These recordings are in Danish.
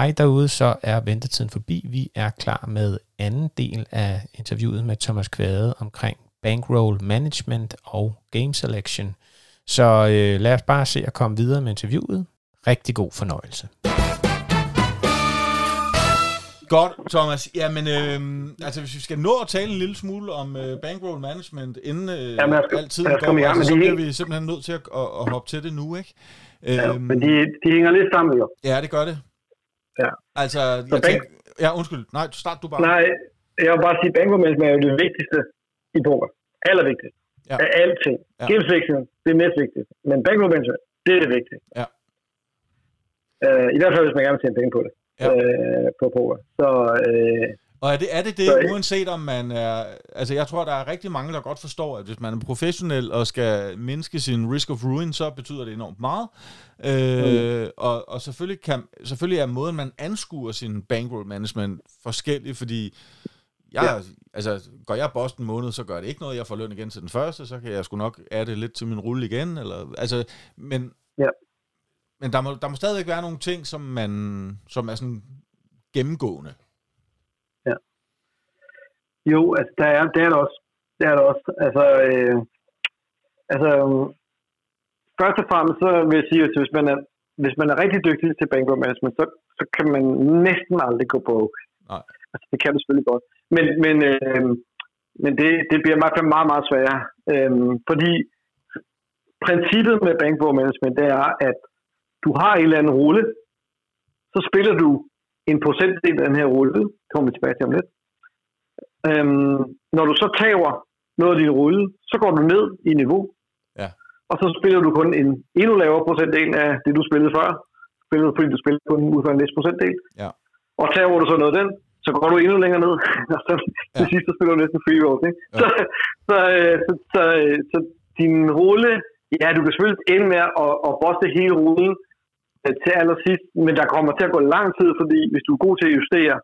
hej derude, så er ventetiden forbi. Vi er klar med anden del af interviewet med Thomas Kvade omkring bankroll management og game selection. Så øh, lad os bare se at komme videre med interviewet. Rigtig god fornøjelse. Godt, Thomas. Jamen, øh, altså hvis vi skal nå at tale en lille smule om øh, bankroll management, inden øh, Jamen, jeg skal, altid jeg går, altså, så bliver vi simpelthen nødt til at, at, at hoppe til det nu, ikke? ja, Øhm, men de, de hænger lidt sammen jo. Ja, det gør det. Ja. Altså, Så jeg bank- tænker, ja, undskyld. Nej, start du bare. Nej, jeg vil bare sige, banko management er jo det vigtigste i poker. Allervigtigst. Ja. Af alting. Ja. Ja. Game selection, det er mest vigtigt. Men banko management, det er det vigtige. Ja. Uh, I hvert fald, hvis man gerne vil tjene penge på det. Ja. Uh, på poker. Så uh, Og er det er det, det uanset om man er... Altså, jeg tror, der er rigtig mange, der godt forstår, at hvis man er professionel og skal mindske sin risk of ruin, så betyder det enormt meget. Øh, Mm. og, og selvfølgelig, kan, selvfølgelig er måden, man anskuer sin bankroll management forskellig, fordi jeg, ja. Altså, går jeg Boston måned, så gør det ikke noget, jeg får løn igen til den første, så kan jeg sgu nok adde lidt til min rulle igen, eller, altså, men, Ja. men der, må, der må stadigvæk være nogle ting, som man, som er sådan gennemgående. Jo, altså der er, det er der også. Det er der også. Altså, øh, altså først og fremmest så vil jeg sige, at hvis man er, hvis man er rigtig dygtig til bankroll management, så, så kan man næsten aldrig gå broke. Nej. Altså, det kan man selvfølgelig godt. Men, men, øh, men det, det bliver i hvert fald meget, meget sværere. Øh, fordi princippet med bankroll management, det er, at du har en eller anden rulle, så spiller du en procentdel af den her rulle, kommer vi tilbage til om lidt. Øhm, når du så tager noget af din rulle, så går du ned i niveau. Ja. Og så spiller du kun en endnu lavere procentdel af det, du spillede før. Spiller du, fordi du spillede kun ud fra en vis procentdel. Ja. Og tager du så noget af den, så går du endnu længere ned. og så til Ja. sidst, så spiller du næsten free rolls. Ikke? Ja. Så, så, øh, så, så, øh, så, din rulle, ja, du kan selvfølgelig ende med at, at boste hele rullen øh, til allersidst, men der kommer til at gå lang tid, fordi hvis du er god til at justere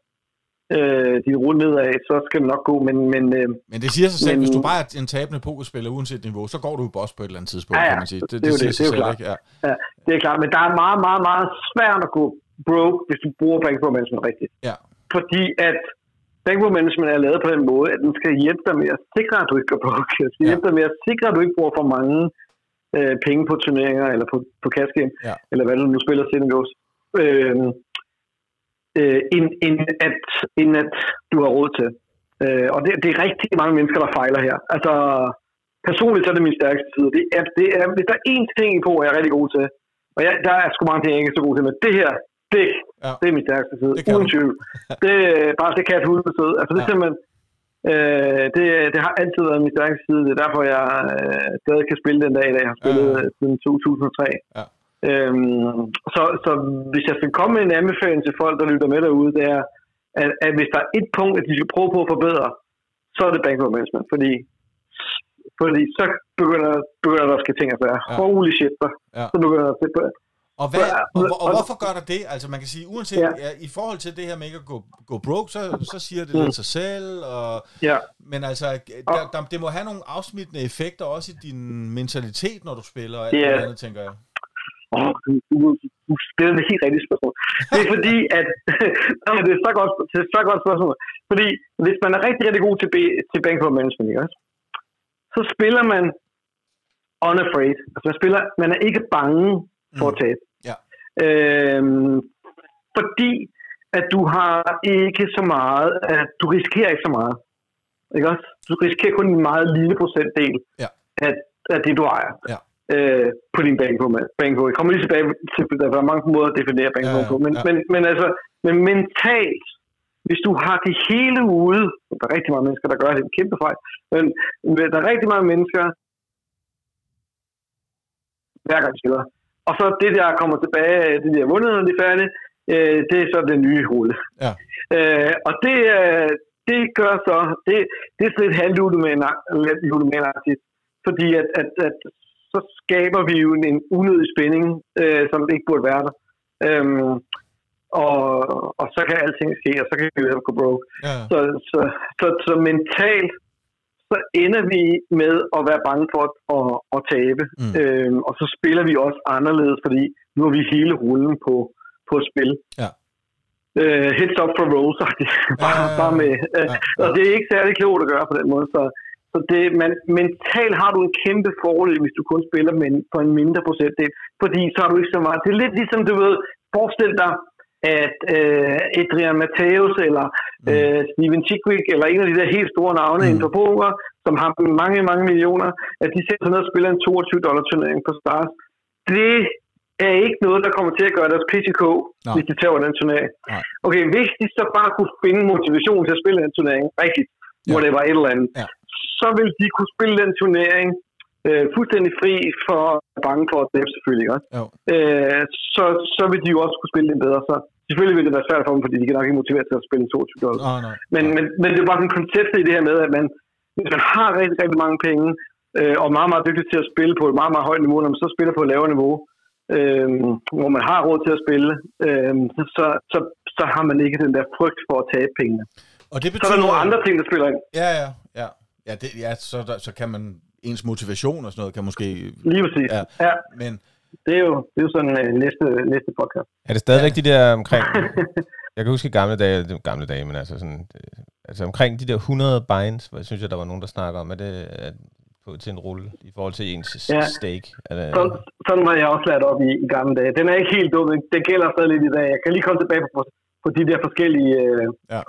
øh, din rulle nedad, så skal det nok gå, men, men øh, Men det siger sig selv, Men- hvis du bare er en tabende pokerspiller uanset niveau, så går du jo boss på et eller andet tidspunkt, Ja, ja. kan man sige. Det, Det det, er jo siger det, sig det selv, klart. ikke? Ja. ja, det er klart, men der er meget, meget, meget svært at gå broke, hvis du bruger bankroll management rigtigt. Ja. Fordi at bankroll management er lavet på den måde, at den skal hjælpe dig med at sikre, at du ikke går broke. Den skal Ja. hjælpe dig med at sikre, at du ikke bruger for mange øh, penge på turneringer, eller på, på cash game, Ja. eller hvad du nu spiller sitting goes. Øh, øh, end, end, at, end at du har råd til. Øh, og det, det er rigtig mange mennesker, der fejler her. Altså, personligt så er det min stærkeste side. Det er, det er, hvis der er én ting på, jeg er rigtig god til, og jeg, der er sgu mange ting, jeg ikke er så god til, men det her, det, Ja. det er min stærkeste side. Det Uden tvivl. Det, bare det kan jeg sidde. Altså, det er Ja. simpelthen, øh, det, det har altid været min stærkeste side. Det er derfor, jeg øh, stadig kan spille den dag i dag. Jeg har spillet Ja, ja. siden 2003. Ja. Øhm, så, så hvis jeg skal komme med en anbefaling til folk, der lytter med derude, det er, at, at hvis der er et punkt, at de skal prøve på at forbedre, så er det bankroll management. Fordi, fordi så begynder, begynder der at ske ting og sager. Ja. Holy shit, så, Ja. så begynder der at Og, hvad, og, og, og hvorfor gør der det? Altså man kan sige, uanset ja. Ja. I forhold til det her med ikke at gå, gå broke, så, så siger det lidt sig selv. Og, Ja, men altså, der, der, det må have nogle afsmittende effekter også i din mentalitet, når du spiller og alt Ja. andet, tænker jeg. Åh, du, du, du stiller det helt rigtige spørgsmål. Det er fordi, at det er så godt, det er så godt spørgsmål. Fordi hvis man er rigtig, rigtig god til, B- til bankroll management, ikke også? så spiller man unafraid. Altså man spiller, man er ikke bange for at tabe. Ja. Øhm, fordi at du har ikke så meget, at du risikerer ikke så meget. Ikke også? Du risikerer kun en meget lille procentdel Ja. af, af det, du ejer. Ja. Øh, på din bankbog. Jeg kommer lige tilbage til, der er mange måder at definere bankbog Ja, på. Men, ja. men, men altså, men mentalt, hvis du har det hele ude, der er rigtig mange mennesker, der gør det, en kæmpe fejl, men der er rigtig mange mennesker, hver gang spiller. Og så det der kommer tilbage, det de har vundet, når de er færdige, øh, det er så det nye rulle. Ja. Øh, og det, øh, det gør så, det, det er sådan lidt halvludomanagtigt, fordi at, at, at, så skaber vi jo en, en unødig spænding, øh, som ikke burde være der. Øhm, og, og så kan alting ske, og så kan vi jo gå broke. Ja. Så, så, så, så mentalt, så ender vi med at være bange for at, at, tabe. Mm. Øhm, og så spiller vi også anderledes, fordi nu har vi hele rullen på, på spil. Ja. øh, hits up for rolls, faktisk. bare, ja, ja. bare med, øh, Ja, ja. Og det er ikke særlig klogt at gøre på den måde. Så, så det, man, mentalt har du en kæmpe fordel, hvis du kun spiller med en, på en mindre procentdel. Fordi så har du ikke så meget. Det er lidt ligesom, du ved, forestil dig, at øh, Adrian Mateus eller Mm. øh, Steven Chikwick eller en af de der helt store navne Mm. inden for poker, som har mange, mange millioner, at de sætter sig ned og spiller en 22 dollar turnering på Stars. Det er ikke noget, der kommer til at gøre deres PCK, Nej. hvis de tager den turnering. Nej. Okay, hvis de så bare kunne finde motivation til at spille den turnering rigtigt, Ja. ja. hvor det var et eller andet, Ja. Så vil de kunne spille den turnering øh, fuldstændig fri for bange for at tabe selvfølgelig også. Jo. Øh, så, så vil de jo også kunne spille den bedre. Så selvfølgelig vil det være svært for dem, fordi de kan nok ikke motivere til at spille en 22 dollar. Nå, nej. Men, men, men det er bare sådan konceptet i det her med, at man, hvis man har rigtig, rigtig mange penge, øh, og er meget, meget dygtig til at spille på et meget, meget højt niveau, når man så spiller på et lavere niveau, øh, hvor man har råd til at spille, øh, så, så, så har man ikke den der frygt for at tabe pengene. Og det Så er betyder... der nogle andre ting, der spiller ind. Ja, ja, ja. Ja, det, ja så, der, så kan man... Ens motivation og sådan noget kan måske... Lige præcis. Ja. Ja. ja Men det, er jo, det er jo sådan øh, næste, næste podcast. Er det stadigvæk de der omkring... Jeg kan huske i gamle dage, det gamle dage, men altså sådan... Altså omkring de der 100 binds, hvor jeg synes jeg, der var nogen, der snakker om, at det er på, til en rulle i forhold til ens Ja. stake. Er det, Så, sådan var jeg også lært op i, i gamle dage. Den er ikke helt dum. Den gælder stadig lidt i dag. Jeg kan lige komme tilbage på, på de der forskellige øh, Ja.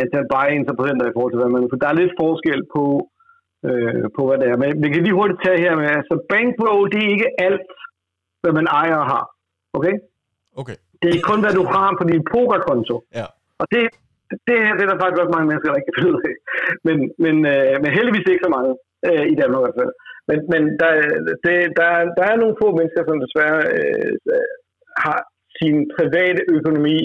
Antal buy-ins og procenter i forhold til, hvad man... For der er lidt forskel på, øh, på hvad det er. Men vi kan lige hurtigt tage her med, altså bankroll, det er ikke alt, hvad man ejer og har. Okay? okay. Det er kun, hvad du har på din pokerkonto. Ja. Og det, det, det er der faktisk også mange mennesker, der ikke kan finde ud af. Men, men, øh, men heldigvis ikke så mange øh, i Danmark i hvert fald. Men, men der, det, der, der er nogle få mennesker, som desværre øh, har sin private økonomi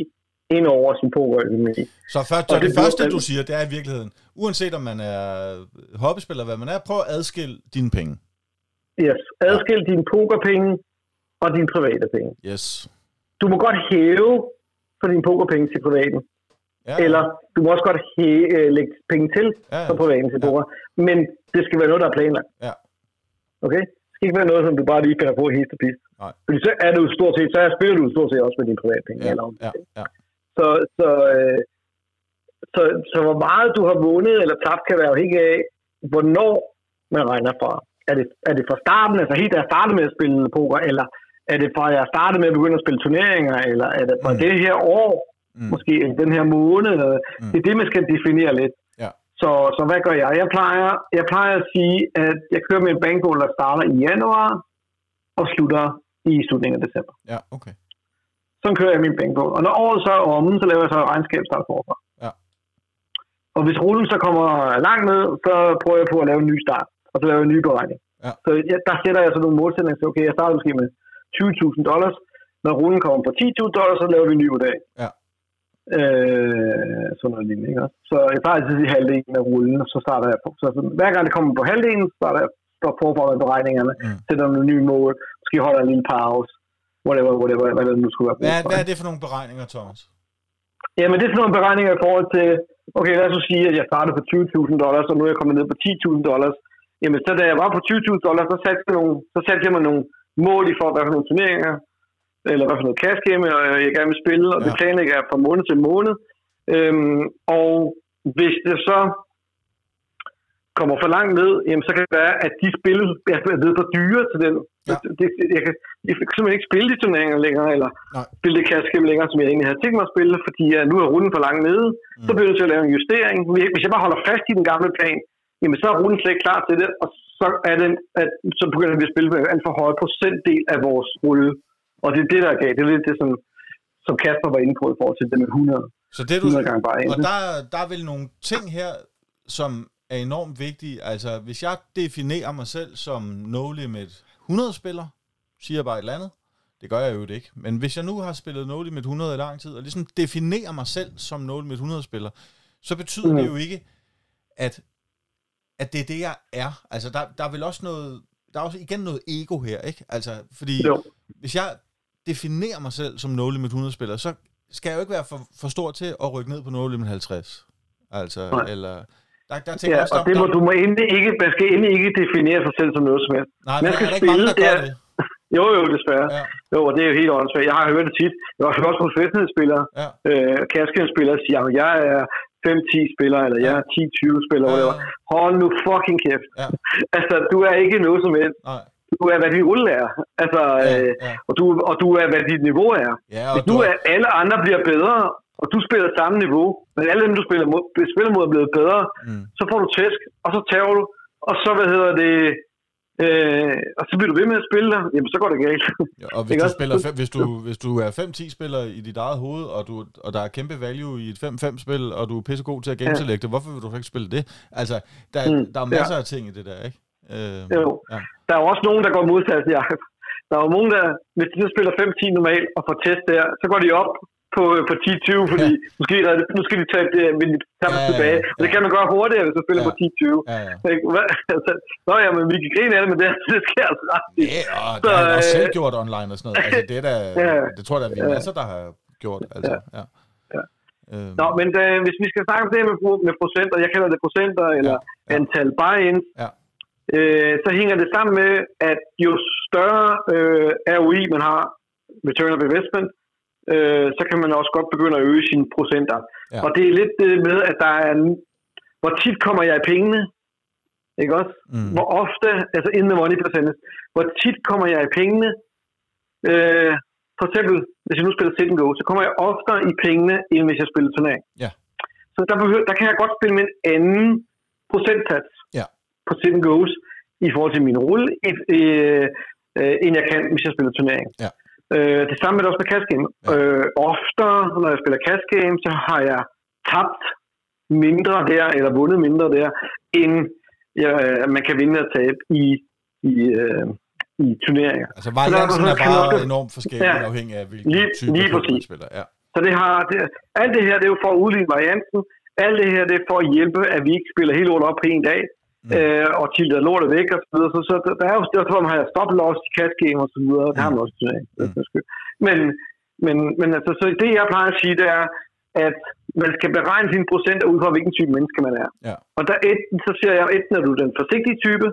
ind over sin pokerøkonomi. Så, for, så Og det, det første, du siger, det er i virkeligheden, uanset om man er hobbyspiller, hvad man er, prøv at adskille dine penge. Yes. Adskil dine pokerpenge og dine private penge. Yes. Du må godt hæve for dine pokerpenge til privaten. Ja, Eller du må også godt hæ- øh, lægge penge til ja, for privaten til poker. Men det skal være noget, der er planlagt. Ja. Okay? Det skal ikke være noget, som du bare lige finder på helt til pist. Nej. Fordi så er du stort set, så spiller du stort set også med dine private penge. ja, ja, ja. Så, så, øh, så, så, hvor meget du har vundet eller tabt, kan være afhængig af, hvornår man regner fra. Er det, er det fra starten, altså helt da jeg startede med at spille poker, eller er det fra jeg startede med at begynde at spille turneringer, eller er det fra Mm. det her år, Mm. måske eller den her måned, Mm. det er det, man skal definere lidt. Ja. Så, så hvad gør jeg? Jeg plejer, jeg plejer at sige, at jeg kører med en bankroll, der starter i januar og slutter i slutningen af december. Ja, okay. Sådan kører jeg min bankroll. Og når året så er omme, så laver jeg så et regnskabsstart forfra. Ja. Og hvis rullen så kommer langt ned, så prøver jeg på at lave en ny start, og så laver jeg en ny beregning. Ja. Så jeg, der sætter jeg så nogle målsætninger, så okay, jeg starter måske med 20.000 dollars. Når rullen kommer på 10.000 dollars, så laver vi en ny vurdering. Ja. Øh, sådan noget lignende, ikke? også? Så jeg plejer altid i halvdelen af rullen, og så starter jeg på. Så, hver gang det kommer på halvdelen, så starter jeg står forfra med beregningerne, mm. sætter nogle nye mål, måske holder en lille pause, whatever, whatever, hvad det nu skulle være. Hvad, hvad er det for nogle beregninger, Thomas? Jamen, det er sådan nogle beregninger i forhold til, okay, lad os sige, at jeg startede på 20.000 dollars, og nu er jeg kommet ned på 10.000 dollars. Jamen, så da jeg var på 20.000 dollars, så satte, jeg nogle, så satte jeg mig nogle mål i for, hvad for nogle turneringer, eller hvad for noget cash game, jeg gerne vil spille, og det Ja. planlægger jeg fra måned til måned. Øhm, og hvis det så kommer for langt ned, jamen, så kan det være, at de spil er blevet for dyre til den. Ja. Det, jeg, kan, jeg kan simpelthen ikke spille de turneringer længere, eller Nej. spille det længere, som jeg egentlig havde tænkt mig at spille, fordi uh, nu er runden for langt nede. Mm. Så bliver jeg nødt til at lave en justering. Hvis jeg bare holder fast i den gamle plan, jamen så er runden slet ikke klar til det, og så, er det, at, så begynder vi at spille med en alt for høj procentdel af vores rulle. Og det er det, der er galt. Det er lidt det, som, som Kasper var inde på i forhold til det med 100, Så det, du, 100 gange bare og der, der er vel nogle ting her, som er enormt vigtige. Altså, hvis jeg definerer mig selv som no limit 100-spiller, siger jeg bare et eller andet. Det gør jeg jo ikke. Men hvis jeg nu har spillet no limit 100 i lang tid, og ligesom definerer mig selv som no limit 100-spiller, så betyder Mm. det jo ikke, at, at det er det, jeg er. Altså, der, der er vel også noget, der er også igen noget ego her, ikke? Altså, fordi Jo. hvis jeg definerer mig selv som no limit 100-spiller, så skal jeg jo ikke være for, for stor til at rykke ned på no limit 50. Altså, Nej. eller... Der, der tænker Ja, også, og der, det må, der, du må endelig ikke, man skal endelig ikke definere sig selv som noget som helst. nej, man skal er der ikke mange, der spille, gør det? Jo, jo, desværre. Ja. Jo, og det er jo helt åndssvagt. Jeg har hørt det tit. Jeg har også professionelle Ja. øh, kaskenspillere, sige, at jeg er 5-10 spillere, eller jeg er 10-20 spillere, Ja, ja. Hold nu fucking kæft. Ja. altså, du er ikke noget som helst. Nej. Du er, hvad dit rulle er. Altså, Ja, øh, ja. og, du, og du er, hvad dit niveau er. Ja, og Hvis du, er alle andre bliver bedre, og du spiller samme niveau, men alle dem, du spiller mod, spiller mod er blevet bedre, mm, så får du tæsk, og så tager du, og så, hvad hedder det, øh, og så bliver du ved med at spille der, jamen så går det galt. ja, og hvis du, spiller fem, hvis, du, hvis du er 5-10 spiller i dit eget hoved, og, du, og der er kæmpe value i et 5-5-spil, og du er pissegod til at gameselecte, hvorfor vil du så ikke spille det? Altså, der, Mm, der er masser af ting i det der, ikke? Øh, Jo. Ja. Der er jo også nogen, der går modsat, Jacob. Der er jo nogen, der, hvis de så spiller 5-10 normalt og får test der, så går de op på, på 10-20, fordi Ja. ja. nu, skal de, nu skal de tage det de tager Ja, ja, tilbage. Og det kan man gøre hurtigere, hvis du spiller Ja. på 10-20. Ja, ja. Altså, Nå ja, men vi kan grine af det, men det, det sker altså ret. Ja, og Så, det har jeg også selv øh, gjort online og sådan noget. Altså, det, er da, Ja. det tror jeg, der er vi Ja. masser, der har gjort. Altså, ja. Ja. Øhm, Nå, men øh, hvis vi skal snakke om det med, med procenter, jeg kalder det procenter, eller Ja, ja, ja. ja. antal buy-ins, Ja. øh, så hænger det sammen med, at jo større øh, ROI man har, return of investment, øh, så kan man også godt begynde at øge sine procenter. Ja. Og det er lidt det med, at der er, hvor tit kommer jeg i pengene, ikke også? Mm. Hvor ofte, altså in the money percentage, hvor tit kommer jeg i pengene, øh, for eksempel, hvis jeg nu spiller sit and go, så kommer jeg oftere i pengene, end hvis jeg spiller turnering. Ja. Så der, behøver, der kan jeg godt spille med en anden procentsats Ja. på sit and goes, i forhold til min rulle, øh, øh, end jeg kan, hvis jeg spiller turnering. Ja. Øh, det samme er det også med cash game. Ja. Øh, oftere, når jeg spiller cash game, så har jeg tabt mindre der, eller vundet mindre der, end jeg, man kan vinde og tabe i, i, øh, i turneringer. Altså, variansen er bare også- enormt forskellig, Ja. afhængig af, hvilken Lige- type lige man spiller. Ja. Så det har, det, alt det her, det er jo for at udligne varianten. Alt det her, det er for at hjælpe, at vi ikke spiller helt lort op på en dag, Mm. mm. øh, og tilter lortet væk og så videre. Så, så der er jo derfor, man har stop loss i cash game og så videre, og det har man også i turnering. Mm. Mm. Men, men, men altså, så det jeg plejer at sige, det er, at man skal beregne sine procenter ud fra, hvilken type menneske man er. Ja. Og der enten, så siger jeg, enten er du den forsigtige type,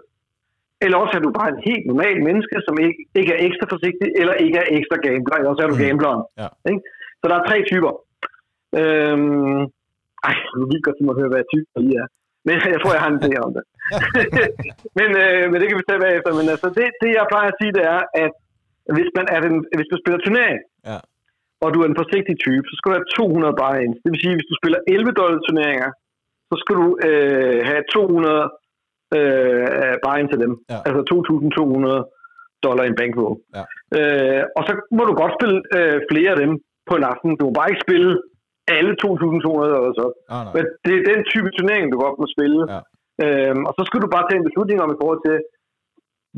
eller også er du bare en helt normal menneske, som ikke, ikke er ekstra forsigtig, eller ikke er ekstra gambler, eller også er du Mm. mm. gambleren. Ja. Ikke? Så der er tre typer. Øhm, ej, nu vil godt til mig at høre, hvad typer I er. Men jeg tror, jeg har en idé om det. men, øh, men det kan vi tage bagefter. Men altså, det, det, jeg plejer at sige, det er, at hvis, man er den, hvis du spiller turnering, Ja. og du er en forsigtig type, så skal du have 200 buy-ins. Det vil sige, hvis du spiller 11 dollar turneringer, så skal du øh, have 200 øh, buy-ins til dem. Ja. Altså 2.200 dollar i en bankroll. Ja. Øh, og så må du godt spille øh, flere af dem på en aften. Du må bare ikke spille alle 2.200 eller så. Ah, nej. Men det er den type turnering, du godt må spille. Ja. Øhm, og så skal du bare tage en beslutning om i forhold til,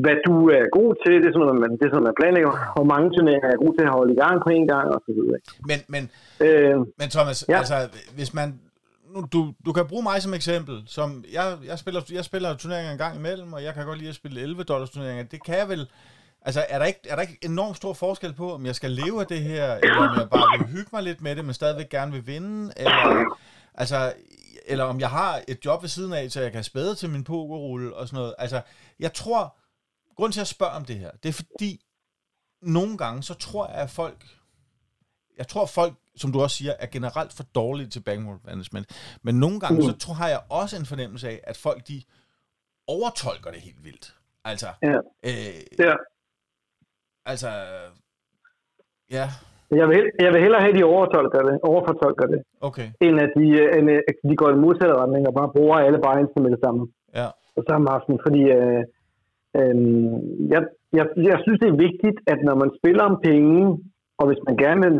hvad du er god til. Det er sådan noget, man, det er sådan, noget, man planlægger. Hvor mange turneringer er god til at holde i gang på en gang, og så videre. Men, men, Øh, men Thomas. Ja. altså, hvis man... Nu, du, du kan bruge mig som eksempel. Som jeg, jeg, spiller, jeg spiller turneringer en gang imellem, og jeg kan godt lide at spille 11 dollars turneringer. Det kan jeg vel... Altså, er der, ikke, er der ikke enormt stor forskel på, om jeg skal leve af det her, eller om jeg bare vil hygge mig lidt med det, men stadigvæk gerne vil vinde, eller, altså, eller om jeg har et job ved siden af, så jeg kan spæde til min pokerrulle og sådan noget. Altså, jeg tror, grund til at spørge om det her, det er fordi, nogle gange, så tror jeg, at folk, jeg tror folk, som du også siger, er generelt for dårlige til bankroll management, men nogle gange, så tror har jeg også en fornemmelse af, at folk, de overtolker det helt vildt. Altså, ja. øh, ja. altså, ja, Jeg vil, jeg vil hellere have, at de overtolker det, overfortolker det, okay, end at de, øh, end at de går i modsatte retning og bare bruger alle buy-insene med det samme. ja, på samme aften, fordi øh, øh, jeg, jeg, jeg synes, det er vigtigt, at når man spiller om penge, og hvis man gerne vil,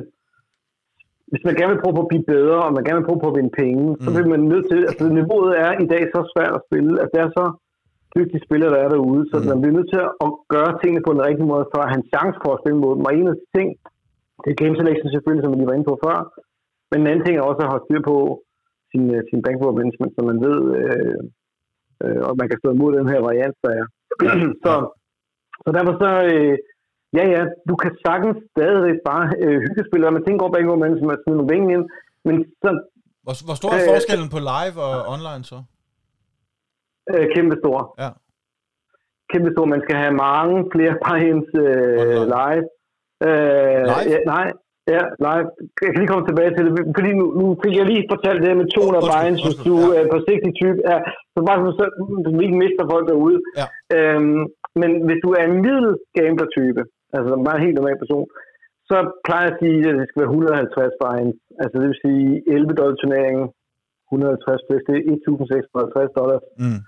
hvis man gerne vil prøve på at blive bedre, og man gerne vil prøve på at vinde penge, mm. så vil man nødt til, altså niveauet er i dag så svært at spille, at det er så dygtige spillere, der er derude, så mm. man bliver nødt til at gøre tingene på den rigtige måde, for at have en chance for at spille mod dem. Og en af de ting, det er game selection selvfølgelig, som vi lige var inde på før, men en anden ting er også at have styr på sin, øh, sin bankroll management, så man ved, øh, øh, og man kan stå imod den her variant, der er. så, så derfor så, øh, ja ja, du kan sagtens stadigvæk bare øh, hyggespille, og man tænker over bankroll management, smide nogle penge ind, men så Hvor, hvor stor er Øh, forskellen på live og online så? øh, kæmpe stor. Ja. kæmpe stor. Man skal have mange flere buy-ins øh, live. Øh, Live? Ja, nej, ja, live. Jeg kan lige komme tilbage til det, fordi nu, nu fik jeg lige fortalt det her med 200 Undskyld, buy-ins, hvis undskyld, du ja. er på 60 type. Ja, så bare så, så vi ikke mister folk derude. Ja. Øhm, men hvis du er en middel gambler-type, altså bare en helt normal person, så plejer jeg at sige, at det skal være 150 buy-ins. Altså det vil sige 11 dollar turneringen, 150 plus, det er 1650 dollars Mm.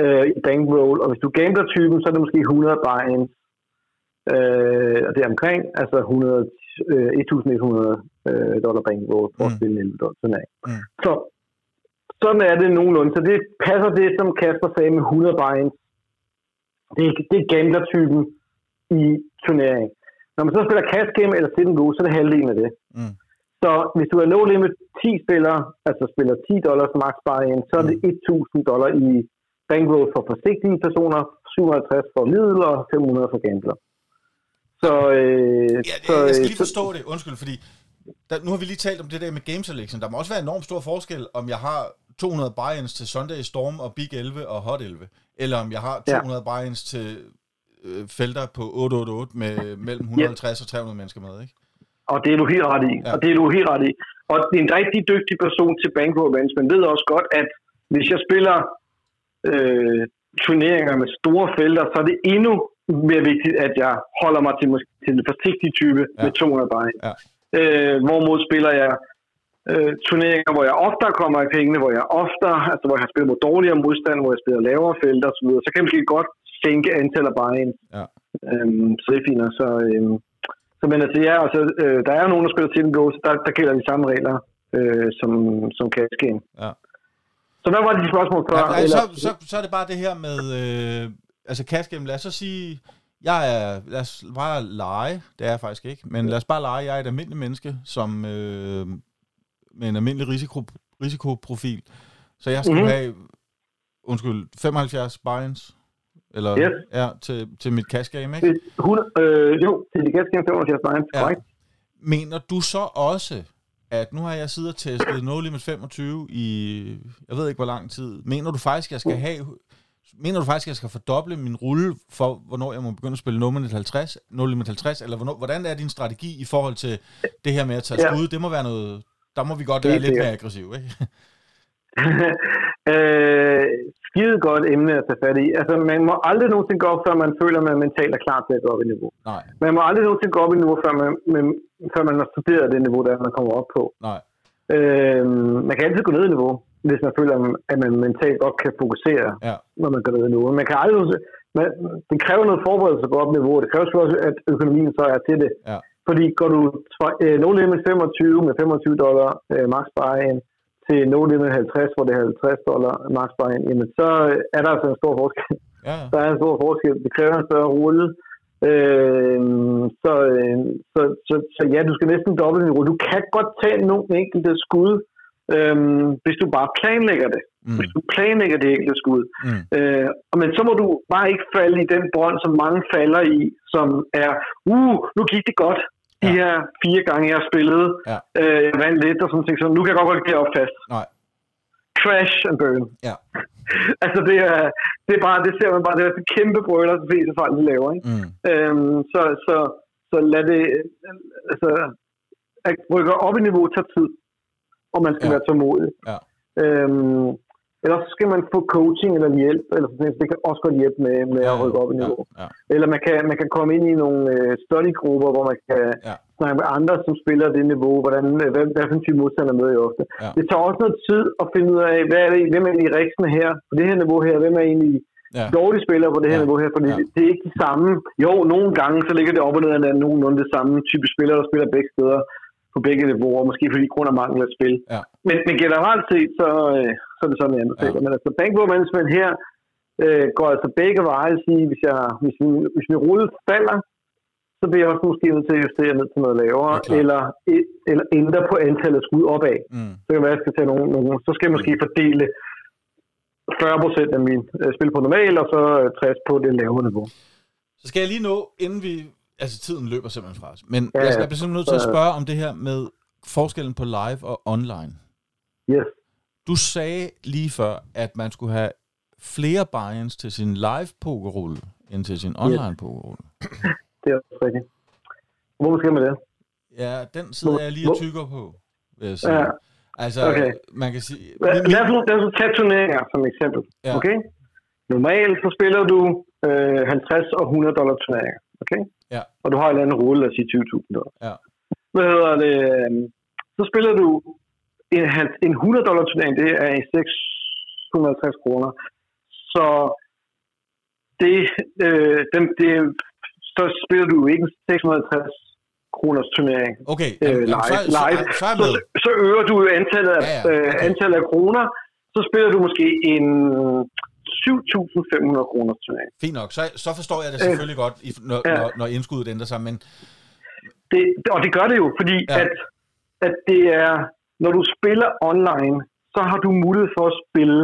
øh, i bankroll, og hvis du gambler typen, så er det måske 100 buy-ins, øh, og det er omkring, altså 100, øh, 1100 øh, dollar bankroll for at Mm. spille en 11 dollar turnering. Mm. Så sådan er det nogenlunde. Så det passer det, som Kasper sagde med 100 buy-ins. Det, er- det er gambler-typen i turnering. Når man så spiller cash game eller sit and go, så er det halvdelen af det. Mm. Så hvis du er no limit 10 spillere, altså spiller 10 dollars max buy-in, så er det 1000 dollar i bankroll for forsigtige personer, 750 for middel og 500 for gambler. Så, øh, Ja, så, jeg skal lige så- forstå det, undskyld, fordi der, nu har vi lige talt om det der med game selection. Der må også være enormt stor forskel, om jeg har 200 buy-ins til Sunday Storm og Big 11 og Hot 11, eller om jeg har Ja. 200 buy-ins til øh, felter på 888 med mellem 150 og 300 mennesker med, ikke? Og det er du helt ret i. Ja. Ja. Og det er du helt ret i. Og en rigtig dygtig person til bankroll management ved også godt, at hvis jeg spiller øh, turneringer med store felter, så er det endnu mere vigtigt, at jeg holder mig til, måske- til den forsigtige type Ja. med 200 buy. Ja. Øh, hvorimod spiller jeg øh, turneringer, hvor jeg ofte kommer i pengene, hvor jeg ofte, altså hvor jeg har spillet mod dårligere modstand, hvor jeg spiller lavere felter osv., så kan jeg måske godt sænke antallet af buy Ja. Øhm, så det er fint. Så, øhm, så men altså, ja, altså, øh, der er nogen, der spiller til go, så der, der gælder de samme regler, øh, som, som cash game. Ja. Så hvad var det de spørgsmål før? Ja, nej, Eller- så, så, så er det bare det her med, øh, altså game, lad os så sige, jeg er, lad os bare lege, det er jeg faktisk ikke, men lad os bare lege, jeg er et almindeligt menneske, som øh, med en almindelig risiko, risikoprofil, så jeg skal mm-hmm. have, undskyld, 75 buy-ins, eller Yes. ja, til, til mit cash game, ikke? Det- 100, øh, jo, til de cash game 75 buy-ins, Ja. ja. korrekt. Mener du så også, at nu har jeg siddet og testet No Limit 25 i, jeg ved ikke hvor lang tid, mener du faktisk, jeg skal have, mener du faktisk, jeg skal fordoble min rulle for, hvornår jeg må begynde at spille No Limit 50, No Limit 50, eller hvornår, hvordan er din strategi i forhold til det her med at tage Ja. skud? Det må være noget, der må vi godt være lidt mere aggressiv, ikke? øh, skide godt emne at tage fat i. Altså, man må aldrig nogensinde gå op, før man føler, at man mentalt er klar til at gå op i niveau. Nej, Man må aldrig nogensinde gå op i niveau, før man, man, før man har studeret det niveau, der man kommer op på. nej, Øh, man kan altid gå ned i niveau, hvis man føler, at man mentalt godt kan fokusere, ja, når man i niveau. Man kan aldrig, man, det kræver noget forberedelse gå op niveau. Det kræver også, at økonomien så er til det. ja, Fordi går du øh, no limit 25 med 25 dollar øh, max buy til no limit 50, hvor det er 50 dollar max buy jamen så øh, er der altså en stor forskel. ja. Der er en stor forskel. Det kræver en større rulle. Øh, så, øh, så, så, så, ja, du skal næsten dobbelt niveau. Du kan godt tage nogle enkelte skud, øh, hvis du bare planlægger det. Mm, Hvis du planlægger det enkelte skud. mm, Øh, men så må du bare ikke falde i den brønd, som mange falder i, som er, uh, nu gik det godt. De Ja. her fire gange, jeg har spillet, Ja. øh, jeg vandt lidt og sådan ting, så nu kan jeg godt gå op fast. nej, Crash and burn. ja, Altså det er, det er bare, det ser man bare, det er et kæmpe brøler, de fleste fejl, de laver, ikke? mm, Øhm, så, så, så lad det, altså, at rykke op i niveau tager tid, og man skal Ja. ja. være tålmodig. Ja. Øhm, ellers skal man få coaching eller hjælp, eller sådan noget. Det kan også godt hjælpe med, med at rykke op i ja, niveau. ja, Eller man kan, man kan komme ind i nogle øh, studygrupper, hvor man kan Ja. ja. snakke med andre, som spiller det niveau, hvordan, øh, hvad, hvad for en type modstander møder I ofte. Ja. Det tager også noget tid at finde ud af, hvad er det, hvem er egentlig riksene her, på det her niveau her, hvem er egentlig ja, dårlige spillere på det her Ja. niveau her, fordi Ja. ja. det er ikke de samme. Jo, nogle gange så ligger det op og ned af nogenlunde det samme type spillere, der spiller begge steder på begge niveauer, måske fordi grund af mangel af spil. Ja. Men, men generelt set, så, øh, så er det sådan, jeg anbefaler. Ja. Men altså, bankroll management her øh, går altså begge veje. Sige, hvis, jeg, hvis, min, hvis min rulle falder, så bliver jeg også måske nødt til at justere ned til noget lavere, er eller, eller ændre på antallet af skud opad. mm, Så kan det være, at jeg skal tage nogle, nogle så skal jeg måske fordele 40% af min øh, spil på normal, og så øh, 60 på det lavere niveau. Så skal jeg lige nå, inden vi... Altså, tiden løber simpelthen fra os. Men Ja, jeg, jeg bliver simpelthen nødt til at spørge om det her med forskellen på live og online. Yes. Du sagde lige før, at man skulle have flere buy-ins til sin live pokerrulle, end til sin online pokerrulle. Det er også rigtigt. Hvor skal man det? Ja, den sidder jeg lige og tykker på, vil jeg sige. Ja. Altså, Okay. man kan sige... Lad os lad os tage turneringer som eksempel. Ja. Okay? Normalt så spiller du øh, 50 og 100 dollar turneringer. Okay? Ja. Og du har en eller anden rulle, lad os sige 20.000 dollar. Ja. Hvad hedder det? øhm, Så spiller du en, en 100 dollar turnering, det er i 650 kroner. Så det, øh, dem, det, så spiller du ikke en 650 kroners turnering Okay, øh, jamen, live. så, så, live. så, så Så, så øger du antallet af, ja, ja. okay. Øh, antallet af kroner. Så spiller du måske en 7.500 kroners turnering. Fint nok. Så, så forstår jeg det selvfølgelig godt, i, når, Ja. når, når indskuddet ændrer sig, men Det, og det gør det jo, fordi Ja. ja. at, at det er, når du spiller online, så har du mulighed for at spille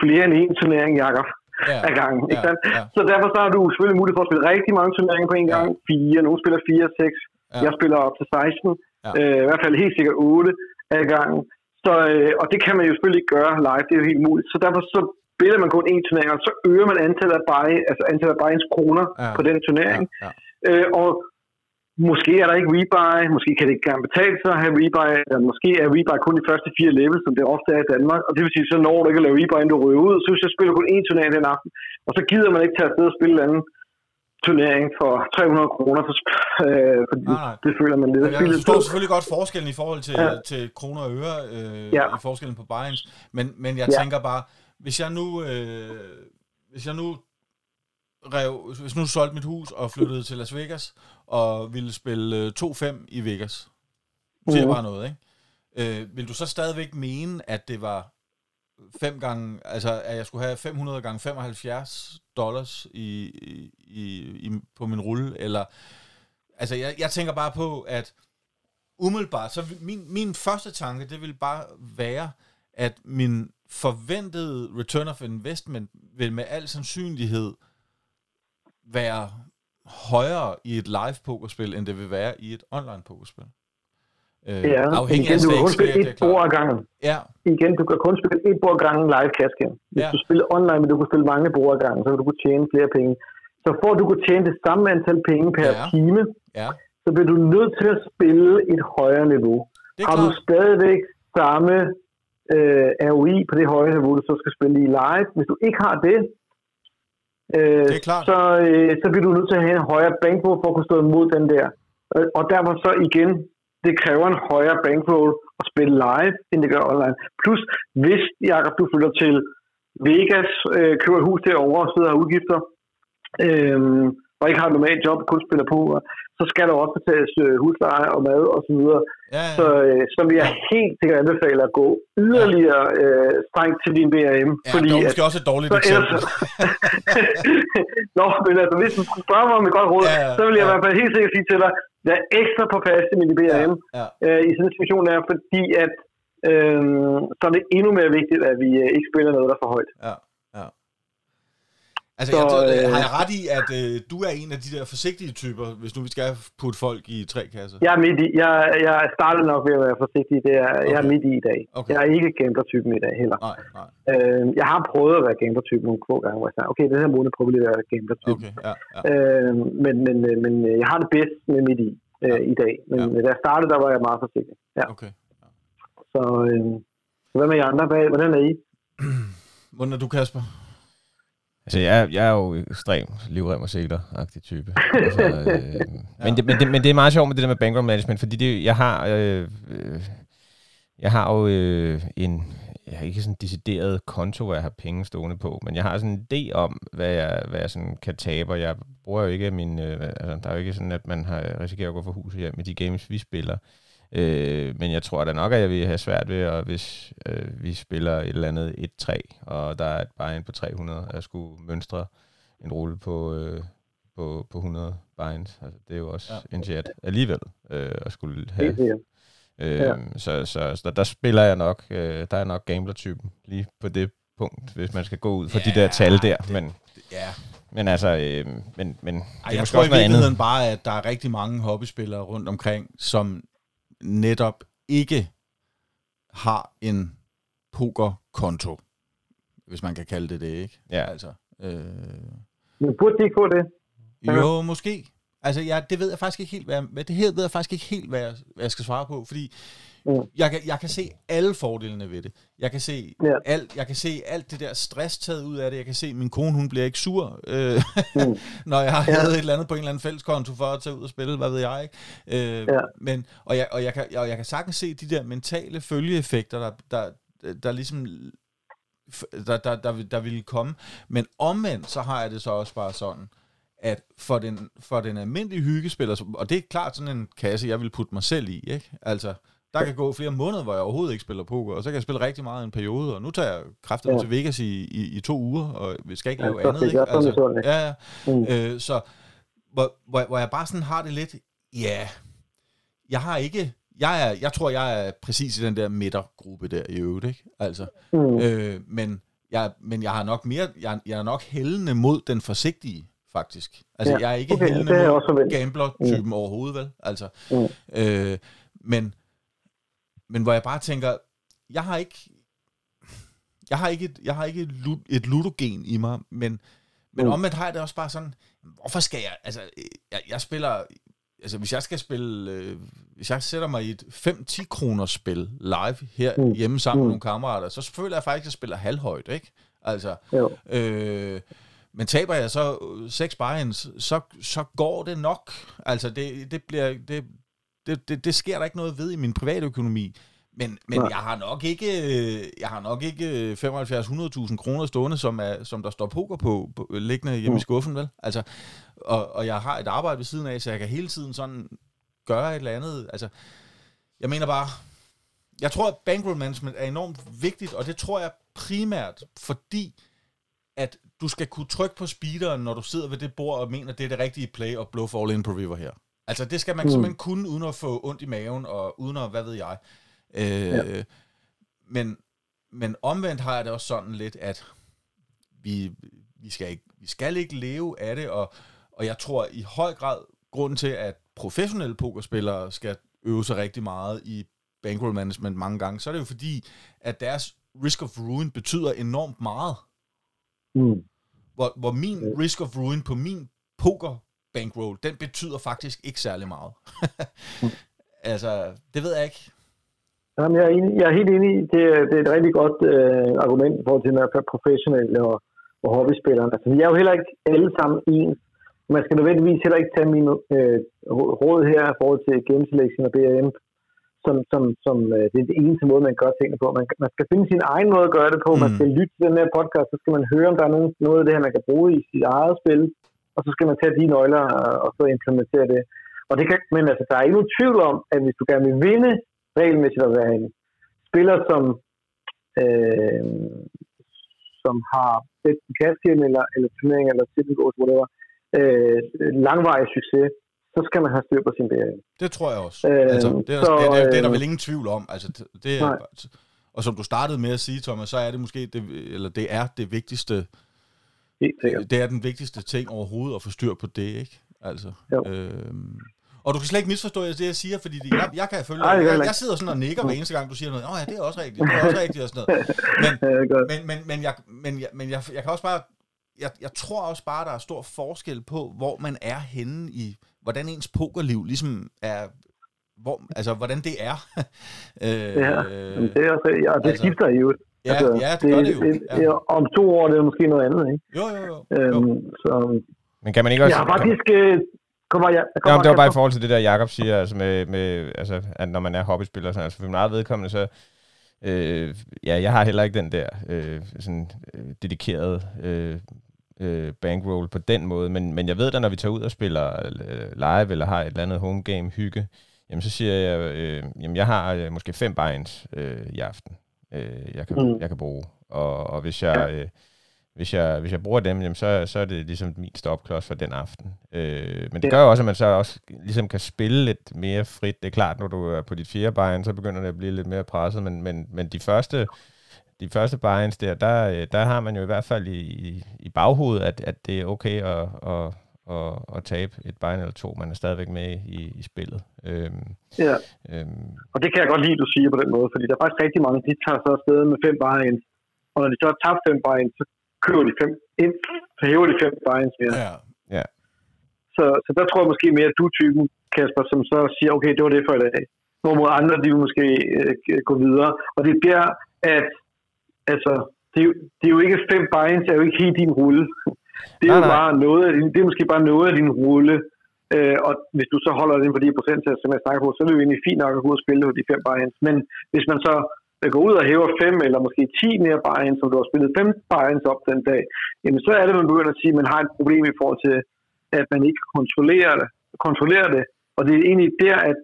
flere end en turnering, Jakob, ja, ad gangen. ja, Ikke sandt? ja. Så derfor så har du selvfølgelig mulighed for at spille rigtig mange turneringer på en gang. Fire, nogle spiller fire, seks. Ja. Jeg spiller op til 16. Ja. Øh, I hvert fald helt sikkert 8 ad gangen. Så, øh, og det kan man jo selvfølgelig ikke gøre live, det er jo helt muligt. Så derfor så spiller man kun én turnering, så øger man antallet af buy, altså antallet af buy-ins kroner Ja. på den turnering. Ja, ja. Øh, og måske er der ikke rebuy, måske kan det ikke engang betale sig at have rebuy, eller måske er rebuy kun de første fire levels, som det ofte er i Danmark, og det vil sige, så når du ikke at lave rebuy, inden du ryger ud, så hvis jeg spiller kun én turnering den aften, og så gider man ikke tage afsted og spille en anden turnering for 300 kroner, for, øh, fordi Nej, nej. det føler man lidt Jeg forstår tid. selvfølgelig godt forskellen i forhold til. Ja. til kroner og øre, øh, Ja. i forskellen på buy men, men jeg Ja. tænker bare, hvis jeg nu, øh, hvis jeg nu rev, hvis nu solgte mit hus og flyttede til Las Vegas, og ville spille øh, 2-5 i Vegas, siger Mhm. bare noget, ikke? Øh, vil du så stadigvæk mene, at det var fem gange, altså at jeg skulle have 500 gange 75 dollars i, i, i, på min rulle, eller, altså jeg, jeg tænker bare på, at umiddelbart, så min, min første tanke, det vil bare være, at min forventede return of investment vil med al sandsynlighed være højere i et live pokerspil, end det vil være i et online pokerspil. Øh, Ja, afhængig igen, af du kan kun spille et bord ad gangen. Ja, Igen, du kan kun spille et bord ad gangen live cash game. Hvis Ja. du spiller online, men du kan spille mange bord ad gangen, så vil du kunne tjene flere penge. Så for at du kunne tjene det samme antal penge per Ja. time, ja, så bliver du nødt til at spille et højere niveau. Har du klart. stadigvæk samme øh, ROI på det høje niveau, du så skal spille i live, hvis du ikke har det, øh, Det så, øh, så bliver du nødt til at have en højere bankroll for at kunne stå imod den der. Øh, Og derfor så igen, det kræver en højere bankroll at spille live, end det gør online. Plus, hvis, Jacob, du flytter til Vegas, øh, køber et hus derovre og sidder og har udgifter, øh, og ikke har et normalt job, kun spiller på, så skal der også betales øh, husleje og mad og så videre. Ja, Så, ja. øh, så vil jeg helt sikkert anbefale at gå yderligere øh, strengt til din BRM. ja fordi det er måske også et dårligt så eksempel. Nå, men altså, hvis du skulle spørge mig om et godt råd, Ja, ja, så vil jeg ja. i hvert fald helt sikkert sige til dig, vær ekstra på fast i min BRM ja. øh, i sådan en situation der, fordi at øh, så er det endnu mere vigtigt, at vi øh, ikke spiller noget, der er for højt. Ja, ja. Altså, Så, jeg, tror, øh, har jeg ret i, at øh, du er en af de der forsigtige typer, hvis nu vi skal putte folk i tre kasser? Jeg er midt i. Jeg, jeg startede nok ved at være forsigtig. Det er, Jeg er Okay. midt i i dag. Okay. Jeg er ikke gambler-typen i dag heller. Nej, nej. Øh, jeg har prøvet at være gambler-typen nogle få gange, hvor jeg sagde, okay, den her måned prøver lige at være gambler-typen. Okay, ja, ja. Øh, men, men, øh, men jeg har det bedst med midt i øh, i dag. Men Ja. ja. da jeg startede, der var jeg meget forsigtig. Ja. Okay. Så, øh, hvad med jer andre? Hvordan er I? Hvordan er du, Kasper? Altså, jeg, jeg er jo ekstrem livrem og seler-agtig type. Altså, øh, men, det, men, det, men det er meget sjovt med det der med bankroll management, fordi det, jeg har... Øh, øh, jeg har jo øh, en, jeg har ikke sådan en decideret konto, hvor jeg har penge stående på, men jeg har sådan en idé om, hvad jeg, hvad jeg sådan kan tabe, og jeg bruger jo ikke min, øh, altså, der er jo ikke sådan, at man har risikerer at gå for huset hjem med de games, vi spiller. Øh, men jeg tror da nok, at jeg vil have svært ved, at hvis øh, vi spiller et eller andet 1-3, og der er et bare på 300, at jeg skulle mønstre en rulle på, øh, på, på 100 binds. Altså, det er jo også Ja. ja. en chat alligevel, øh, at skulle have sikkert. Øh, Ja. så, så, så der, spiller jeg nok, øh, der er nok gambler-typen lige på det punkt, hvis man skal gå ud fra ja, de der tal der. det- Men, Ja. men altså, øh, men, men Ej, det er jeg måske tror i også noget virkeligheden andet. bare, at der er rigtig mange hobbyspillere rundt omkring, som netop ikke har en pokerkonto, hvis man kan kalde det det, ikke? Ja. Altså, øh, Men burde de ikke få det? Jo, måske. Altså, ja, det ved jeg faktisk ikke helt, hvad jeg, det her ved jeg faktisk ikke helt, hvad jeg, hvad jeg skal svare på, fordi mm. jeg, kan, jeg kan se alle fordelene ved det. Jeg kan se ja. alt, jeg kan se alt det der stress taget ud af det. Jeg kan se, at min kone, hun bliver ikke sur, øh, mm. når jeg har ja. et eller andet på en eller anden fælleskonto for at tage ud og spille, hvad ved jeg ikke. Øh, ja. men, og, jeg, og, jeg kan, og jeg kan sagtens se de der mentale følgeeffekter, der, der, der ligesom der, der, der, der ville komme. Men omvendt, så har jeg det så også bare sådan, at for den, for den almindelige hyggespiller, og det er klart sådan en kasse, jeg vil putte mig selv i, ikke? Altså, der kan gå flere måneder, hvor jeg overhovedet ikke spiller poker, og så kan jeg spille rigtig meget i en periode, og nu tager jeg kræfter ja. til Vegas i, i, i to uger, og vi skal ikke lave ja, andet, ikke? Altså, ja, ja. Mm. Øh, så hvor, hvor, hvor jeg bare sådan har det lidt, ja, jeg har ikke, jeg, er, jeg tror, jeg er præcis i den der midtergruppe der i øvrigt, ikke? Altså, mm. øh, men, jeg, men jeg har nok mere, jeg, jeg er nok hældende mod den forsigtige, faktisk. Altså, ja, jeg er ikke okay, hældende mod gambler-typen mm. overhovedet, vel? Altså, mm. øh, men, men hvor jeg bare tænker, jeg har ikke, jeg har ikke et, jeg har ikke et, et ludogen i mig, men, men mm. omvendt har jeg det også bare sådan, hvorfor skal jeg, altså, jeg, jeg spiller, altså hvis jeg skal spille, øh, hvis jeg sætter mig i et 5-10 kroner spil live her mm. hjemme sammen mm. med nogle kammerater, så føler jeg faktisk, at jeg spiller halvhøjt, ikke? Altså, jo. øh, men taber jeg så seks buy så, så går det nok. Altså, det, det bliver... Det, det, det, det sker der ikke noget ved i min private økonomi. Men, men jeg har nok ikke jeg har nok ikke 75-100.000 kroner stående, som, er, som der står poker på, på liggende hjemme mm. i skuffen, vel? Altså, og, og jeg har et arbejde ved siden af, så jeg kan hele tiden sådan gøre et eller andet. Altså, jeg mener bare, jeg tror, at bankroll management er enormt vigtigt, og det tror jeg primært, fordi at du skal kunne trykke på speederen, når du sidder ved det bord og mener, det er det rigtige play og bluff all in på river her. Altså, det skal man mm. simpelthen kunne, uden at få ondt i maven, og uden at, hvad ved jeg. Øh, ja. men, men omvendt har jeg det også sådan lidt, at vi, vi, skal, ikke, vi skal ikke leve af det, og, og jeg tror i høj grad, grunden til, at professionelle pokerspillere skal øve sig rigtig meget i bankroll management mange gange, så er det jo fordi, at deres risk of ruin betyder enormt meget. Mm. Hvor, hvor min risk of ruin på min poker bankroll, den betyder faktisk ikke særlig meget. mm. Altså, det ved jeg ikke. Jamen, jeg, er enig, jeg er helt enig. Det, det er et rigtig godt øh, argument for til at være professionelle og, og hobbyspillere. Altså, vi er jo heller ikke alle sammen ens. Man skal nødvendigvis heller ikke tage min øh, råd her i forhold til game selection og BRM som, som, som øh, det er det eneste måde, man gør tingene på. Man, man skal finde sin egen måde at gøre det på. Mm. Man skal lytte til den her podcast, så skal man høre, om der er nogen, noget af det her, man kan bruge i sit eget spil, og så skal man tage de nøgler og, så implementere det. Og det kan, men altså, der er ikke nogen tvivl om, at hvis du gerne vil vinde regelmæssigt at være en spiller, som, øh, som har et kassen eller, eller turnering eller City whatever, øh, langvarig succes, så skal man have styr på sin BRM. Det tror jeg også. Øh, altså, det, er, så, det, det, det er der øh, vel ingen tvivl om. Altså, det er, og som du startede med at sige, Thomas, så er det måske, det, eller det er det vigtigste, det er den vigtigste ting overhovedet at få styr på det, ikke? Altså, øhm, og du kan slet ikke misforstå det, jeg siger, fordi jeg, jeg kan følge, Ej, jeg, jeg sidder sådan og nikker hver eneste gang, du siger noget. Åh ja, det er også rigtigt, det er også rigtigt og sådan noget. Men, men, men, men, jeg, men, jeg, men jeg, jeg kan også bare, jeg, jeg tror også bare, der er stor forskel på, hvor man er henne i hvordan ens pokerliv ligesom er, hvor, altså hvordan det er. øh, ja, det, er også, ja, det altså, skifter jo. Ja, altså, ja, det, det gør det jo. Ja. Det, om to år det er måske noget andet, ikke? Jo, jo, jo. Øhm, jo. Så, Men kan man ikke også... Ja, faktisk... Øh, kommer, ja, kommer, Jamen, det var bare i forhold til det der, Jakob siger, altså med, med altså, at når man er hobbyspiller, sådan, altså for min eget vedkommende, så øh, ja, jeg har heller ikke den der øh, sådan, øh, dedikerede øh, øh, bankroll på den måde, men, men jeg ved da, når vi tager ud og spiller øh, live, eller har et eller andet home game hygge, jamen så siger jeg, øh, jamen jeg har øh, måske fem binds øh, i aften, øh, jeg, kan, mm. jeg kan bruge, og, og hvis jeg... Øh, hvis jeg, hvis jeg bruger dem, jamen så, så er det ligesom min stopklods for den aften. Øh, men det gør jo også, at man så også ligesom kan spille lidt mere frit. Det er klart, når du er på dit fjerde bein, så begynder det at blive lidt mere presset, men, men, men de første de første buy-ins der, der, øh, der har man jo i hvert fald i, i, i baghovedet, at, at det er okay at, at, at, at tabe et buy eller to. Man er stadigvæk med i, i spillet. Øhm, ja, øhm, og det kan jeg godt lide, du siger på den måde, fordi der er faktisk rigtig mange, de tager så afsted med fem buy-ins, og når de så har tabt fem buy så køber de fem ind, så hæver de fem buy-ins mere. Ja. Så, så der tror jeg måske mere, at du er typen, Kasper, som så siger, okay, det var det for i dag. Hvorimod andre, de vil måske øh, gå videre. Og det bliver, at altså, det er, jo, det er jo ikke fem buy-ins, er jo ikke helt din rulle. Det er Nej, jo nej. bare noget af din, det er måske bare noget af din rulle. Øh, og hvis du så holder den på de procenttal, som jeg snakker på, så er det jo egentlig fint nok at gå ud og spille på de fem buy-ins. Men hvis man så øh, går ud og hæver fem eller måske 10 mere buy-ins, som du har spillet fem buy-ins op den dag, jamen så er det, man begynder at sige, at man har et problem i forhold til, at man ikke kontrollerer det. Kontrollerer det. Og det er egentlig der, at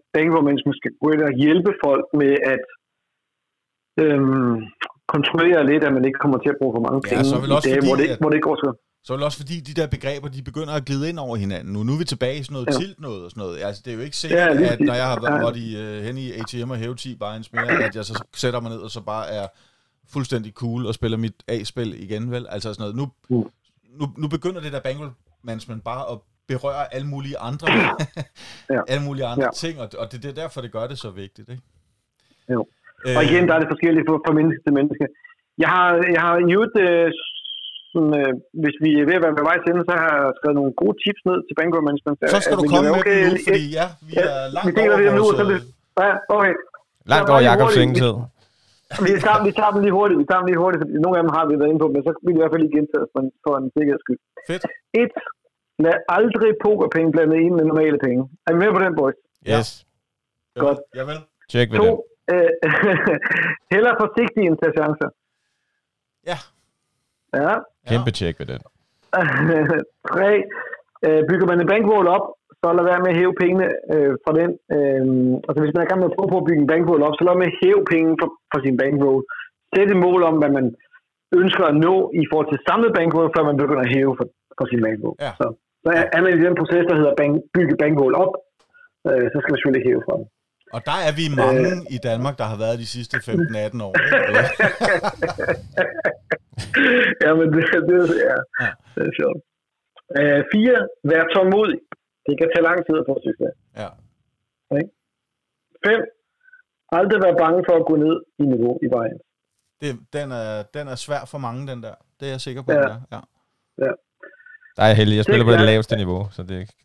management skal gå ind og hjælpe folk med at øhm, kontrollere lidt, at man ikke kommer til at bruge for mange Ja, penge så er vel i også dage, fordi, hvor, det, ikke- hvor det ikke går så. Så er det også fordi, de der begreber, de begynder at glide ind over hinanden. Nu, nu er vi tilbage i sådan noget Ja. tilt noget og sådan noget. Altså, det er jo ikke sikkert, Ja, at når jeg har været Ja. i, uh, hen i ATM og hæve 10 buy-ins mere, at jeg så sætter mig ned og så bare er fuldstændig cool og spiller mit A-spil igen, vel? Altså sådan noget. Nu, Mm. nu, nu begynder det der bankroll management bare at berøre alle mulige andre, Ja. alle mulige andre Ja. ting, og, og det, det er derfor, det gør det så vigtigt, ikke? Jo. Øh, Og igen, der er det forskelligt fra menneske til menneske. Jeg har, jeg har i øvrigt, øh, sådan, øh, hvis vi er ved at være med vej til så har jeg skrevet nogle gode tips ned til bankroll management. så skal du komme med okay? dem nu, fordi ja, vi Ja, er vi langt deler over det nu, så det, ja, okay. Langt over Jakobs hurtigt. ingen tid. Vi tager, vi tager dem lige hurtigt, vi tager dem lige hurtigt, fordi nogle af dem har vi været inde på, men så vil jeg i hvert fald lige gentage for en, for en sikkerheds skyld. Fedt. Et, lad aldrig pokerpenge blande ind med normale penge. Er I med på den, boys? Ja. Yes. Godt. Ja, vel. Tjek ved To, den. øh, heller forsigtig end tage chancer. Ja. Ja. Kæmpe tjek ved den. Tre, øh, bygger man en bankroll op, så lad være med at hæve pengene øh, fra den. Øh, altså hvis man er i gang med at prøve på at bygge en bankroll op, så lad være med at hæve penge fra, fra sin bankroll. Sæt et mål om, hvad man ønsker at nå i forhold til samlet bankroll, før man begynder at hæve fra, fra sin bankroll. Ja. Så, så er, man i den proces, der hedder bank, bygge bankroll op, øh, så skal man selvfølgelig hæve fra den. Og der er vi mange i Danmark, der har været de sidste 15-18 år. Ikke? ja, men det, det, ja, Ja. det er sjovt. Øh, fire, vær tålmodig. Det kan tage lang tid at få succes. Ja. Fem, aldrig være bange for at gå ned i niveau i vejen. Det, den, er, den er svær for mange, den der. Det er jeg sikker på, Ja. den er. Ja. Der er jeg heldig. Jeg spiller på det laveste niveau, så det er ikke...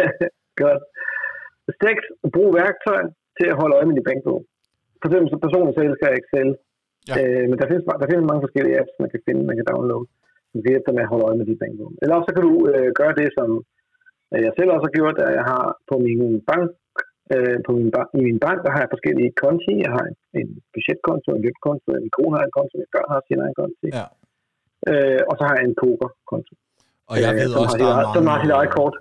Godt. Seks, brug værktøj til at holde øje med din bankbog. For eksempel så personligt så elsker jeg Excel. Ja. Øh, men der findes, der findes mange forskellige apps, man kan finde, man kan downloade, som kan hjælpe dig med at holde øje med din bankbog. Eller også så kan du øh, gøre det, som øh, jeg selv også har gjort, at jeg har på min bank, øh, på min bank, i min bank, der har jeg forskellige konti. Jeg har en, en budgetkonto, en løbkonto, min kone har en konto, min børn har sin egen konto. Ja. Øh, og så har jeg en pokerkonto. Og jeg øh, ved som også, har der er eget, Som har sit eget mange... kort.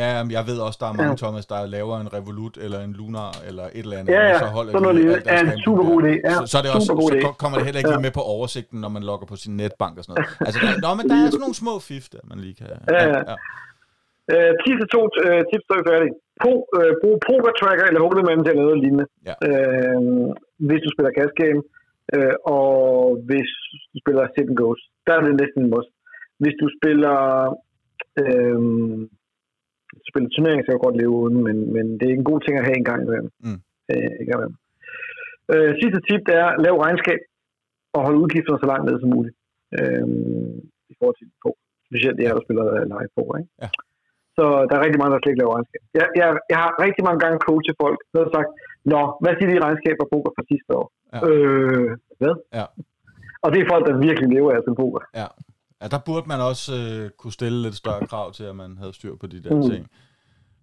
Ja, jamen, jeg ved også, der er mange, Ja. Thomas, der laver en Revolut eller en Lunar eller et eller andet. Ja, ja, og så holder sådan de noget Ja, en super god idé. Ja, så, så, er det også, så idé. ko- kommer det heller ikke Ja. lige med på oversigten, når man logger på sin netbank og sådan noget. Altså, der, nå, men der er sådan nogle små fif, der man lige kan... Ja, ja. ja. Øh, sidste to øh, tips, så er vi færdige. Pro, øh, brug poker tracker eller hold'em manager eller noget lignende. Ja. Øh, hvis du spiller cash game, øh, og hvis du spiller sit and goes, der er det næsten en must. Hvis du spiller øh, spiller turnering, så jeg godt leve uden, men, men det er en god ting at have en gang imellem. Mm. Øh, imellem. Øh, sidste tip, det er, lav regnskab og hold udgifterne så langt ned som muligt. Øh, I forhold til på. Specielt jer, der spiller live på, ikke? Ja. Så der er rigtig mange, der slet ikke laver regnskab. Jeg, jeg, jeg har rigtig mange gange coachet folk, der har sagt, Nå, hvad siger de i regnskab og poker fra sidste år? Ja. Øh, hvad? Ja. Og det er folk, der virkelig lever af at spille poker. Ja. Ja, der burde man også øh, kunne stille lidt større krav til, at man havde styr på de der Mm. ting.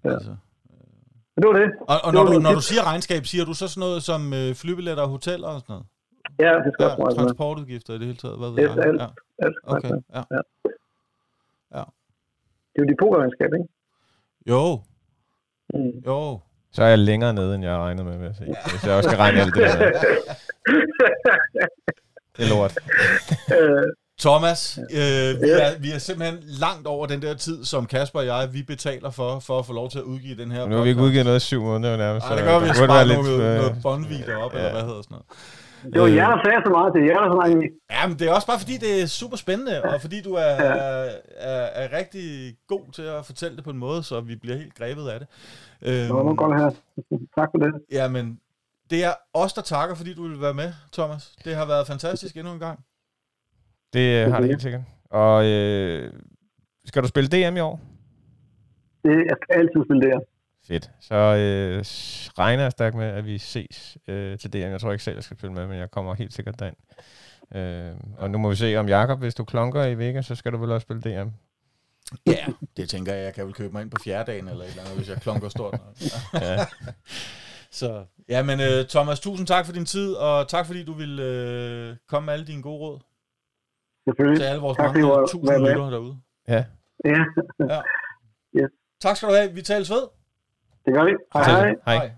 Ja. Altså. Men det var det. Og, og Det når, var du, når du siger regnskab, siger du så sådan noget som øh, flybilletter og hoteller og sådan noget? Ja, det skal Ja, også transportudgifter i det hele taget, hvad ved jeg? alt. Ja. Alt Okay, med. ja. Det er jo de pokerregnskab, ikke? Jo, Mm. jo. Så er jeg længere nede, end jeg regnede med, vil jeg sige. Hvis jeg også skal regne alt det der. Det er lort. Øh, Thomas, øh, vi, er, vi er simpelthen langt over den der tid, som Kasper og jeg, vi betaler for, for at få lov til at udgive den her Nu har vi ikke udgivet noget i syv måneder nærmest. Nej, det så gør vi. spare være noget, øh, noget båndvideo op, ja. eller hvad hedder sådan noget. det var Øh, jer, der sagde så meget. Det er jer, der snakker i. Ja, men det er også bare fordi, det er super spændende, og fordi du er, Ja. er, er, er rigtig god til at fortælle det på en måde, så vi bliver helt grebet af det. Øhm, Det var godt her. tak for det. ja, men det er os, der takker, fordi du vil være med, Thomas. Det har været fantastisk endnu en gang. Det øh, har det helt sikkert. Og øh, skal du spille DM i år? Det, jeg skal altid spille her. Fedt. Så øh, regner jeg stærkt med, at vi ses øh, til DM. Jeg tror ikke selv, jeg skal spille med, men jeg kommer helt sikkert derind. Øh, og nu må vi se om Jakob, hvis du klonker i Vegas, så skal du vel også spille DM. Ja, det tænker jeg, jeg kan vel købe mig ind på fjerdedagen eller et eller andet, hvis jeg klonker stort. Ja. Så, ja, men uh, Thomas, tusind tak for din tid, og tak fordi du ville uh, komme med alle dine gode råd Selvfølgelig. til alle vores Tak, mange var- tusind lyttere derude. ja. Ja, Tak skal du have. Vi tales ved. det gør vi. Hej hej. Hej. Hej.